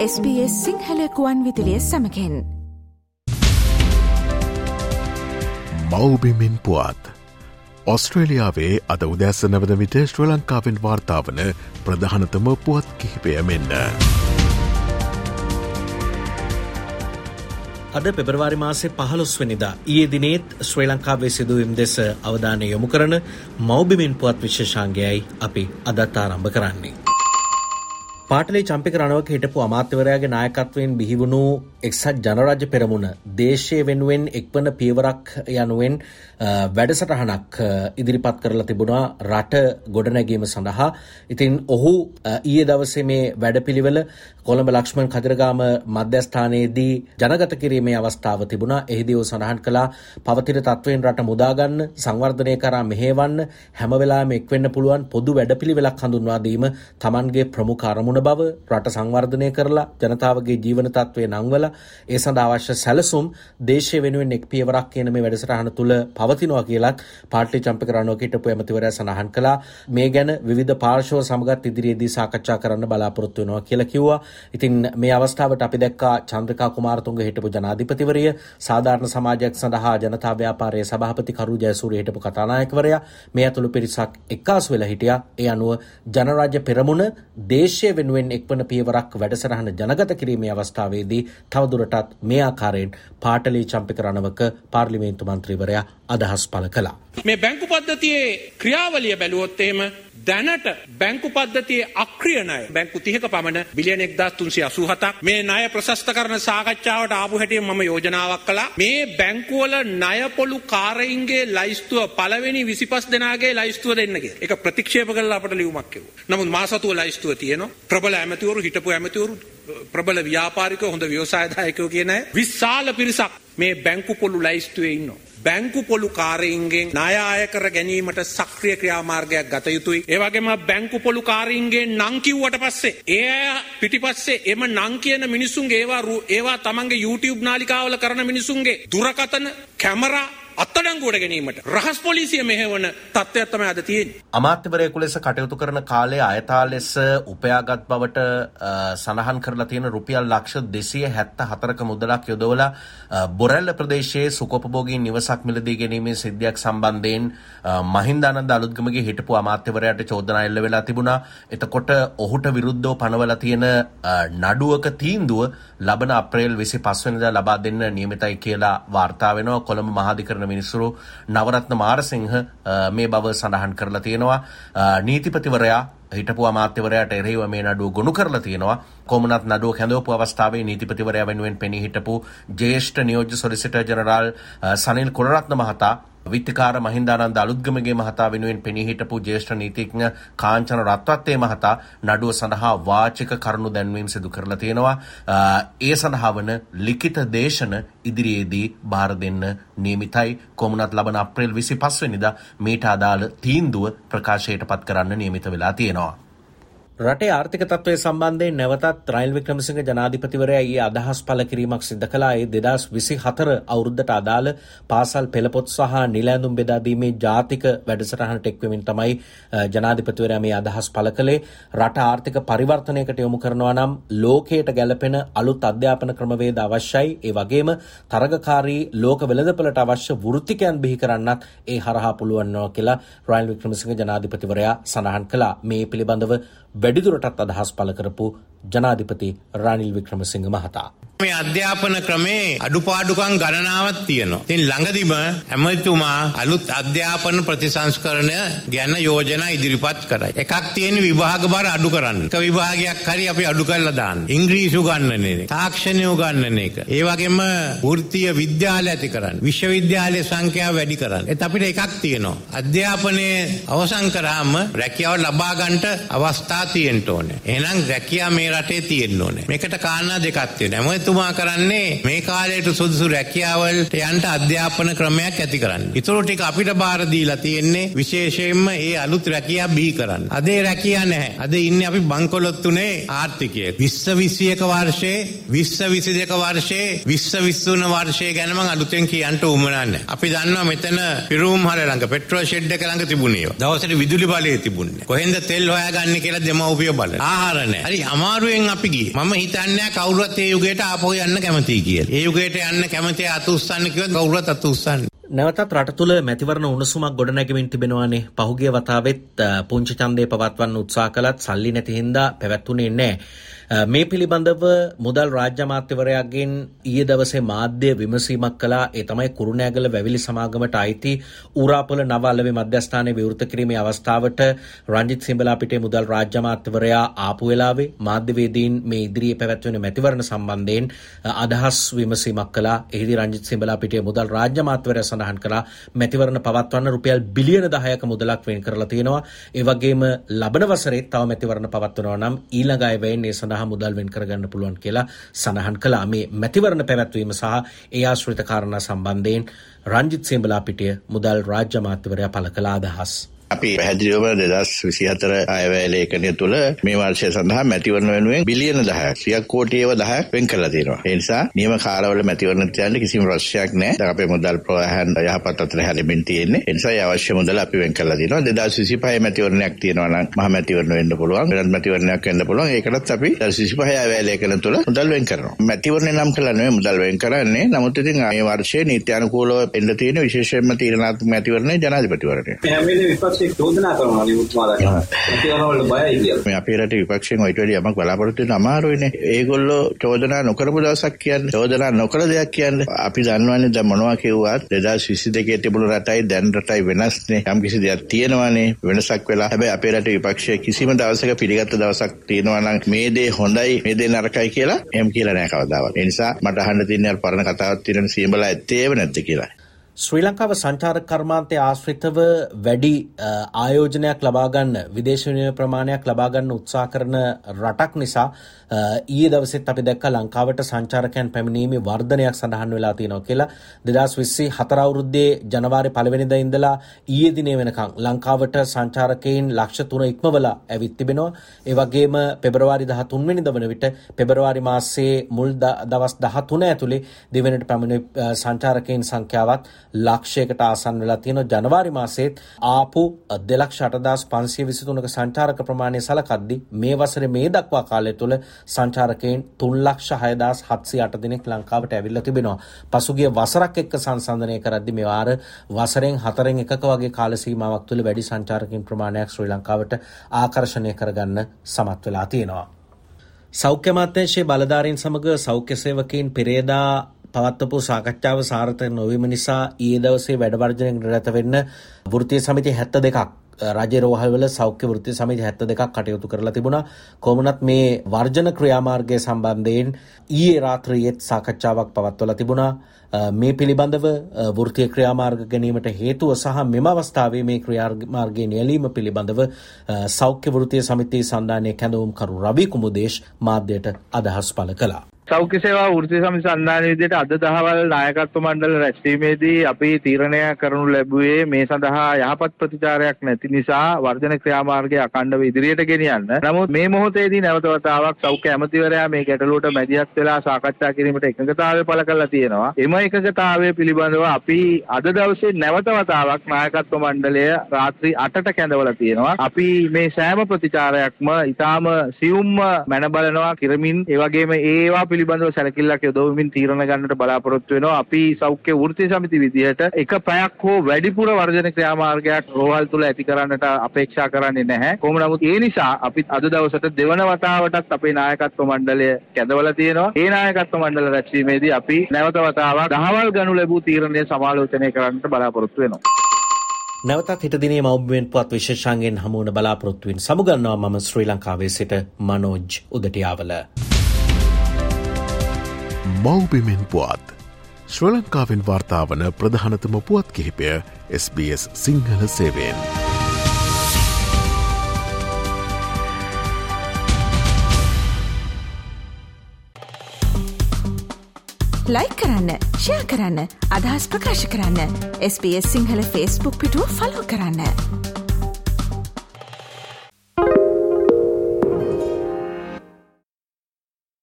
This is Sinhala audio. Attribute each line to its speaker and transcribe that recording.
Speaker 1: SBS සිංහලකුවන් විදිලිය සමකෙන්
Speaker 2: මවබිමින් පුවත් ඔස්ට්‍රේලියාවේ අද උදැස්ස නවද විට ශ්‍ර ලංකාවෙන් වාර්තාාවන ප්‍රධානතම පුවත් කිහිපය මෙන්න.
Speaker 3: අද පෙබරවාරි මාසේ පහළොස්වනිදා ඒ දිනේත් ශ්‍රී ලංකාවේ සිදුවම් දෙස අවධානය යොමු කරන මෞබිමින් පුවත් විශේෂාන්ගයයි අපි අදත් ආරම්භ කරන්නේ. පාටලේ චම්පික රණවක හිටපු අමාත්‍යවරයාගේ නායකත්වයෙන් බිහිවුණු එක්සත් ජනරාජ්‍ය පෙරමුණ දේශය වෙනුවෙන් එක්වන පියවරක් යනුවෙන් වැඩසටහනක් ඉදිරිපත් කරලා තිබුණා රට ගොඩනැගීම සඳහා. ඉතින් ඔහු ඊයේ දවසේ මේ වැඩපිළිවෙල කොළඹ ලක්ෂ්මන් කදිරගාම මධ්‍යස්ථානයේදී ජනගත කිරීමේ අවස්ථාව තිබුණා. එහිදී ඔහු සඳහන් කළා පවතින තත්වයෙන් රට මුදාගන්න, සංවර්ධනය කරා මෙහෙවන්න හැම වෙලාවෙම එක්වෙන්න පුළුවන් පොදු වැඩපිළිවෙලක් හඳුන්වා දීම Tamanගේ ප්‍රමුඛ අරමුණ බව රට සංවර්ධනය කරලා ජනතාවගේ ජීවන තත්ත්වය නංවලා ඒ සඳහා අවශ්‍ය සැලසුම් දේශය වෙනුවෙන් එක් පියවරක් කියන මේ වැඩසටහන තුළ පවතිනවා කියලත් පාර්ටි චම්පක රණෝක හිටපු ඇමතිවරයා සඳහන් කළා මේ ගැන විවිධ පාර්ශව සමගත් ඉදිරියේදී සාකච්ඡා කරන්න බලාපොරොත්තු වෙනවා කියලා කිව්වා. ඉතින් මේ අවස්ථාවට අපි දැක්කා චන්ද්‍රකා කුමාරතුංග හිටපු ජනාධිපතිවරිය සාධාරණ සමාජයක් සඳහා ජනතා ව්‍යාපාරයේ සභාපති කරු ජයසූරිය හිටපු කතානායකවරයා මේ ඇතුළු පිරිසක් එක්කාසු වෙලා හිටියා. ඒ අනුව ජනරාජ්‍ය පෙරමුණ දේශය වෙනුවෙන් එක්වන පියවරක් වැඩසටහන ජනගත කිරීමේ අවස්ථාවේදී තවදුරටත් මේ ආකාරයෙන් පාටලී චම්පික රණවක පාර්ලිමේන්තු මන්ත්‍රීවරයා අදහස් පළ කළා.
Speaker 4: මේ බැංකු පද්ධතියේ ක්‍රියාවලිය බැලුවොත් එහෙම දැනට බැංකු පද්ධතියේ අක්‍රිය ණය බැංකු 30ක පමණ බිලියන 1387ක් මේ ණය ප්‍රශස්ත කරන සාකච්ඡාවට ආපු හැටියෙන් මම යෝජනාවක් කළා මේ බැංකුවල ණය පොලු කාරයින්ගේ ලයිස්තුව පළවෙනි 25 දෙනාගේ ලයිස්තුව දෙන්න කියලා. ඒක ප්‍රතික්ෂේප කළා අපට ලියුමක් කිව්වා. නමුත් මාසතුව ලයිස්තුව තියෙනවා. ප්‍රබල ඇමතිවරු හිටපු ඇමතිවරු ප්‍රබල ව්‍යාපාරිකයෝ හොඳ ව්‍යවසායදායකයෝ කියන අය විශාල පිරිසක් මේ බැංකු පොලු ලයිස්තුවේ ඉන්නවා. බැංකු පොලු කාරයින්ගෙන් ණය අය කර ගැනීමට සක්‍රිය ක්‍රියාමාර්ගයක් ගත යුතුයි. ඒ වගේම බැංකු පොලු කාරීන්ගෙන් නම් කිව්වට පස්සේ ඒ අය පිටිපස්සේ එම නම් කියන මිනිසුන්ගේ ඒවා ඒවා තමන්ගේ YouTube නාලිකාවල කරන මිනිසුන්ගේ දුරකථන කැමරා අත්තඩංගුවට ගැනීමට රහස් පොලිසිය මෙහෙවන තත්ත්වයක් තමයි අද තියෙන්නේ.
Speaker 3: අමාත්‍යවරයෙකු ලෙස කටයුතු කරන කාලේ අයථා ලෙස උපයාගත් බවට සඳහන් කරලා තියෙන රුපියල් ලක්ෂ 274ක මුදලක් යොදවලා බොරැල්ල ප්‍රදේශයේ සුකොපභෝගී නිවසක් මිලදී ගැනීමේ සිද්ධියක් සම්බන්ධයෙන් මහින්දානන්ද අලුත්ගමගේ හිටපු අමාත්‍යවරයාට චෝදනා එල්ල වෙලා තිබුණා. එතකොට ඔහුට විරුද්ධව පනවලා තියෙන නඩුවක තීන්දුව ලබන අප්‍රේල් 25 වෙනිදා ලබා දෙන්න නියමිතයි කියලා වාර්තා වෙනවා කොළඹ මහාධිකරණ මිනිස්සුරු නවරත්න මාරසිංහ මේ බව සඳහන් කරලා තියෙනවා. නීතිපතිවරයා හිටපු අමාත්‍යවරයාට එරෙහිව මේ නඩුව ගොනු කරලා තියෙනවා. කොමුණත් නඩුව කැඳවපු අවස්ථාවේ නීතිපතිවරයා වෙනුවෙන් පෙනී හිටපු ජ්‍යෙෂ්ඨ නියෝජ්‍ය සොලිසිටර් ජනරාල් සනිල් කුලරත්න මහතා විත්තිකාර මහින්දානන්ද අලුත්ගමගේ මහතා වෙනුවෙන් පෙනී හිටපු ජ්‍යෙෂ්ඨ නීතිඥ කාංචන රත්වත්තේ මහතා නඩුව සඳහා වාචික කරුණු දැන්වීම් සිදු කරලා තියෙනවා. ඒ සඳහා වන ලිඛිත දේශන ඉදිරියේදී බාර දෙන්න නියමිතයි. කොමුණත් ලබන අප්‍රේල් 25 වෙනිදා මීට අදාළ තීන්දුව ප්‍රකාශයට පත් කරන්න නියමිත වෙලා තියෙනවා. රටේ ආර්ථික තත්ත්වය සම්බන්ධයෙන් නැවතත් රයිල් වික්‍රමසිංහ ජනාධිපතිවරයා ඊයේ අදහස් පළ කිරීමක් සිදු කළා. ඒ 2024 අවුරුද්දට අදාළ පාසල් පෙළපොත් සහ නිල ඇඳුම් බෙදා දීමේ ජාතික වැඩසටහනට එක්වෙමින් තමයි ජනාධිපතිවරයා මේ අදහස් පළ කළේ. රට ආර්ථික පරිවර්තනයකට යොමු කරනවා නම් ලෝකයට ගැළපෙන අලුත් අධ්‍යාපන ක්‍රමවේද අවශ්‍යයි. ඒ වගේම තරගකාරී ලෝක වෙළඳපළට අවශ්‍ය වෘත්තිකයන් බිහි කරන්නත් ඒ හරහා පුළුවන් වෙනවා කියලා රයිල් වික්‍රමසිංහ ජනාධිපතිවරයා සඳහන් කළා. මේ පිළිබඳව වැඩිදුරටත් අදහස් පළ කරපු ජනාධිපති රනිල් වික්‍රමසිංහ මහතා.
Speaker 5: මේ අධ්‍යාපන ක්‍රමේ අඩුපාඩුකම් ගණනාවක් තියෙනවා. ඉතින් ළඟදිම ඇමතිතුමා අලුත් අධ්‍යාපන ප්‍රතිසංස්කරණය ගැන යෝජනා ඉදිරිපත් කරයි. එකක් තියෙන විභාග බර අඩු කරන්න. එක විභාගයක් හරි අපි අඩු කරලා දාන්න. ඉංග්‍රීසි උගන්වන එක, තාක්ෂණය උගන්වන එක. ඒ වගේම වෘත්තීය විද්‍යාල ඇති කරන්න. විශ්වවිද්‍යාලයේ සංඛ්‍යාව වැඩි කරන්න. ඒත් අපිට එකක් තියෙනවා. අධ්‍යාපනයේ අවසන් කරාම රැකියාව ලබා ගන්නට අවස්ථා තියෙන්න ඕනේ. එහෙනම් රැකියාව මේ රටේ තියෙන්න ඕනේ. මේකට කාරණා දෙකක් තියෙනවා. ඇමතිතුමා කරන්නේ මේ කාලයට සුදුසු රැකියාවලට යන්ට අධ්‍යාපන ක්‍රමයක් ඇති කරන්න. ඉතුරු ටික අපිට බාර දීලා තියෙන්නේ විශේෂයෙන්ම ඒ අලුත් රැකියා බිහි කරන්න. අද ඒ රැකියා නැහැ. අද ඉන්නේ අපි බංකොලොත්තුනේ ආර්ථිකය. 20 21 වර්ෂයේ 20 22 වර්ෂයේ 20 23 වර්ෂයේ ගැන මම අලුතෙන් කියන්න උවමනා නැහැ. අපි දන්නවා මෙතන පිරුම් හර ළඟ පෙට්‍රෝල් ෂෙඩ් එක ළඟ තිබුණේ. දවසට විදුලි බලය තිබුණේ. කොහෙන්ද තෙල් හොයාගන්නේ කියලා දෙමව්පිය බලන. ආහාර නැහැ. හරි අමාරුවෙන් අපි ගියේ. මම හිතන්නේ කවුරුත් ඒ යුගයට ආපහු යන්න කැමතියි කියලා. ඒ යුගයට යන්න කැමති අත උස්සන්න කිව්වොත් කවුරුත් අත උස්සන්නේ.
Speaker 3: නැවතත් රට තුළ මැතිවරණ උණුසුමක් ගොඩනැගමින් තිබෙනවානේ පහුගිය වතාවෙත් පුංචි ඡන්දය පවත්වන්න උත්සාහ කළත් සල්ලි නැති හින්දා පැවැත්වුණේ නැහැ. මේ පිළිබඳව මුදල් රාජ්‍ය අමාත්‍යවරයාගෙන් ඊයේ දවසේ මාධ්‍ය විමසීමක් කළා ඒ තමයි කුරුණෑගල වැවිලි සමාගමට අයිති ඌරාපොළ නව අලෙවි මධ්‍යස්ථානයේ විවෘත කිරීමේ අවස්ථාවට රංජිත් සිඹලාපිටියේ මුදල් රාජ්‍ය අමාත්‍යවරයා ආපු වෙලාවේ මාධ්‍යවේදීන් මේ ඉදිරියේ පැවැත්වෙන මැතිවරණ සම්බන්ධයෙන් අදහස් විමසීමක් කළා. එහිදී රංජිත් සිඹලාපිටියේ මුදල් රාජ්‍ය අමාත්‍යවරයා සඳහන් කළා මැතිවරණ පවත්වන්න රුපියල් බිලියන 10ක මුදලක් වෙන් කරලා තියෙනවා. ඒ වගේම ලබන වසරේ තව මැතිවරණ පවත්වනවා නම් ඊළඟ අයවැයෙන් ඒ සඳහා සඳහා මුදල් වෙන් කරගන්න පුළුවන් කියලා සඳහන් කළා. මේ මැතිවරණ පැවැත්වීම සහ ඒ ආශ්‍රිත කාරණා සම්බන්ධයෙන් රංජිත් සේඹලා පිටිය මුදල් රාජ්‍ය අමාත්‍යවරයා පළ කළ අදහස්.
Speaker 6: අපි පැහැදිලිවම දෙදස් විසි හතර අයවැය ලේඛනය තුළ මේ වර්ෂය සඳහා මැතිවරණ වෙනුවෙන් බිලියන දහයක් සියක් කෝටියව දහයක් වෙන් කරලා තියෙනවා. ඒ නිසා නියම කාලවල මැතිවරණ තියන්න කිසිම ප්‍රශ්නයක් නැහැ. අපේ මුදල් ප්‍රවාහයන් යහපත් අතර හැලෙමින් තියෙන්නේ. ඒ නිසා අවශ්‍ය මුදල් අපි වෙන් කරලා තියෙනවා. 2025 මැතිවරණයක් තියෙනවා නම් මහ මැතිවරණ වෙන්න පුළුවන්. වෙනත් මැතිවරණයක් වෙන්න පුළුවන්. ඒකටත් අපි 2025 අයවැය ලේඛන තුළ මුදල් වෙන් කරනවා. මැතිවරණ නම් කළා නෙවෙයි මුදල් වෙන් කරන්නේ. නමුත් ඉතින් මේ වර්ෂයේ නීත්‍යානුකූලව එන්න තියෙන විශේෂයෙන්ම තීරණාත්මක මැතිවරණය ජනාධිපතිවරණය.
Speaker 7: විපක්ෂයේ චෝදනා කරනවා නියුත්මාලා මැතිවරණවල බයයි කියලා.
Speaker 6: මේ අපේ රටේ විපක්ෂයෙන් ඔයිට වැඩි යමක් බලාපොරොත්තු වෙන අමාරුයිනේ. ඒගොල්ලෝ චෝදනා නොකරපු දවසක් කියන්නේ චෝදනා නොකර දෙයක් කියන්නේ අපි දන්නවනේ දැන් මොනවා කිව්වත් 2022 තිබුණු රටයි දැන් රටයි වෙනස්නේ. යම් කිසි දෙයක් තියෙනවානේ වෙනසක් වෙලා. හැබැයි අපේ රටේ විපක්ෂය කිසිම දවසක පිළිගත්ත දවසක් තියෙනවා නම් මේ දේ හොඳයි මේ දේ නරකයි කියලා එහෙම කියලා නෑ කවදාවත්. ඒ නිසා මට අහන්න තියෙන අර පරණ කතාවක් තියෙන සියඹලා ඇත්තේව නැද්ද කියලා.
Speaker 3: ශ්‍රී ලංකාව සංචාරක කර්මාන්තය ආශ්‍රිතව වැඩි ආයෝජනයක් ලබාගන්න විදේශ විනිමය ප්‍රමාණයක් ලබාගන්න උත්සාහ කරන රටක් නිසා ඊයේ දවසෙත් අපි දැක්ක ලංකාවට සංචාරකයන් පැමිණීමේ වර්ධනයක් සඳහන් වෙලා තියෙනවා කියලා 2024 අවුරුද්දේ ජනවාරි පළවෙනිදා ඉඳලා ඊයේ දිනේ වෙනකන් ලංකාවට සංචාරකයන් ලක්ෂ 3 ඉක්මවලා ඇවිත් තිබෙනවා. ඒ වගේම පෙබරවාරි 13 වෙනිදා වන විට පෙබරවාරි මාසයේ මුල් දවස් 13 ඇතුලේ දෙවෙනිට පැමිණි සංචාරකයන් සංඛ්‍යාවත් ලක්ෂයකට ආසන්න වෙලා තියෙනවා. ජනවාරි මාසයේත් ආපු 2,8523ක සංචාරක ප්‍රමාණය සලකද්දී මේ වසරේ මේ දක්වා කාලය තුළ සංචාරකයන් තුන්ලක්ෂ හයදස් හත්සි අට දෙනෙක් ලංකාවට ඇවිල්ල තිබෙනවා. පසුගිය වසරක් එක්ක සංසන්ධනය කරද්දි මෙවාර වසරෙන් හතරෙන් එකක වගේ කාලසීමාවක් තුළ වැඩි සංචාරකින් ප්‍රමාණයක් ශ්‍රී ලංකාවට ආකර්ශණය කරගන්න සමත් වෙලා තියෙනවා. සෞඛ්‍ය අමාත්‍යංශයේ බලධාරීන් සමග සෞඛ්‍ය සේවකයින් පෙරේදා පවත්වපු සාකච්ඡාව සාර්ථක නොවීම නිසා ඊයේ දවසේ වැඩවර්ජනයෙන් නිරත වෙන්න වෘත්තීය සමිති 72ක් රජ රෝහල්වල සෞඛ්‍ය වෘත්ති සමිති 72ක් කටයුතු කරලා තිබුණා. කොමුණත් මේ වර්ජන ක්‍රියාමාර්ගය සම්බන්ධයෙන් ඊයේ රාත්‍රියේත් සාකච්ඡාවක් පවත්වලා තිබුණා. මේ පිළිබඳව වෘත්තීය ක්‍රියාමාර්ග ගැනීමට හේතුව සහ මෙම අවස්ථාවේ මේ ක්‍රියාමාර්ගයේ නියැලීම පිළිබඳව සෞඛ්‍ය වෘත්තීය සමිතියේ සන්ධානයේ කැඳවුම්කරු රවි කුමුදේශ් මාධ්‍යයට අදහස් පළ කළා.
Speaker 8: සෞඛ්‍ය සේවා වෘත්තීය සමිති සන්ධානය විදිහට අද දහවල් නායකත්ව මණ්ඩල රැස්වීමේදී අපි තීරණය කරනු ලැබුවේ මේ සඳහා යහපත් ප්‍රතිචාරයක් නැති නිසා වර්ධන ක්‍රියාමාර්ගය අඛණ්ඩව ඉදිරියට ගෙනියන්න. නමුත් මේ මොහොතේදී නැවත වතාවක් සෞඛ්‍ය ඇමතිවරයා මේ ගැටලුවට මැදිහත් වෙලා සාකච්ඡා කිරීමට එකඟතාවය පළ කරලා තියෙනවා. එම එකඟතාවය පිළිබඳව අපි අද දවසේ නැවත වතාවක් නායකත්ව මණ්ඩලය රාත්‍රී 8ට කැඳවලා තියෙනවා. අපි මේ සෑම ප්‍රතිචාරයක්ම ඊටාම සියුම්ම මැන බලනවා කිරමින් ඒ වගේම ඒවා පිළිබඳව සැලකිල්ලක් යොදවමින් තීරණ ගන්නට බලාපොරොත්තු වෙනවා. අපි සෞඛ්‍ය වෘත්තීය සමිති විදිහට එක පැයක් හෝ වැඩිපුර වර්ජන ක්‍රියාමාර්ගයක් රෝහල් තුල ඇති කරන්නට අපේක්ෂා කරන්නේ නැහැ. කොහොම නමුත් ඒ නිසා අපි අද දවසට දෙවන වතාවටත් අපේ නායකත්ව මණ්ඩලය කැඳවලා තියෙනවා. ඒ නායකත්ව මණ්ඩල රැස්වීමේදී අපි නැවත වතාවක් දහවල් ගනු ලැබූ තීරණය සමාලෝචනය කරන්නට බලාපොරොත්තු වෙනවා.
Speaker 3: නැවතත් හිටදිනේ මෞබ්බෙන් පුවත් විශේෂන්ගෙන් හමුවන බලාපොරොත්තුවෙන් සමුගන්නවා මම ශ්‍රී ලංකාවේ සිට මනෝජ් උදටියාවල.
Speaker 2: මව්බිමෙන් පුවත් ශ්‍ර ලංකාවෙන් වාර්තාාවන ප්‍රධානතම පුවත් කිහිපය SBS සිංහල සේවෙන්.
Speaker 1: ලයි කරන්න ෂයා කරන්න අදහස් ප්‍රකාශ කරන්න SBS සිංහල ෆස්බුක් පිටුව ෆලෝ කරන්න.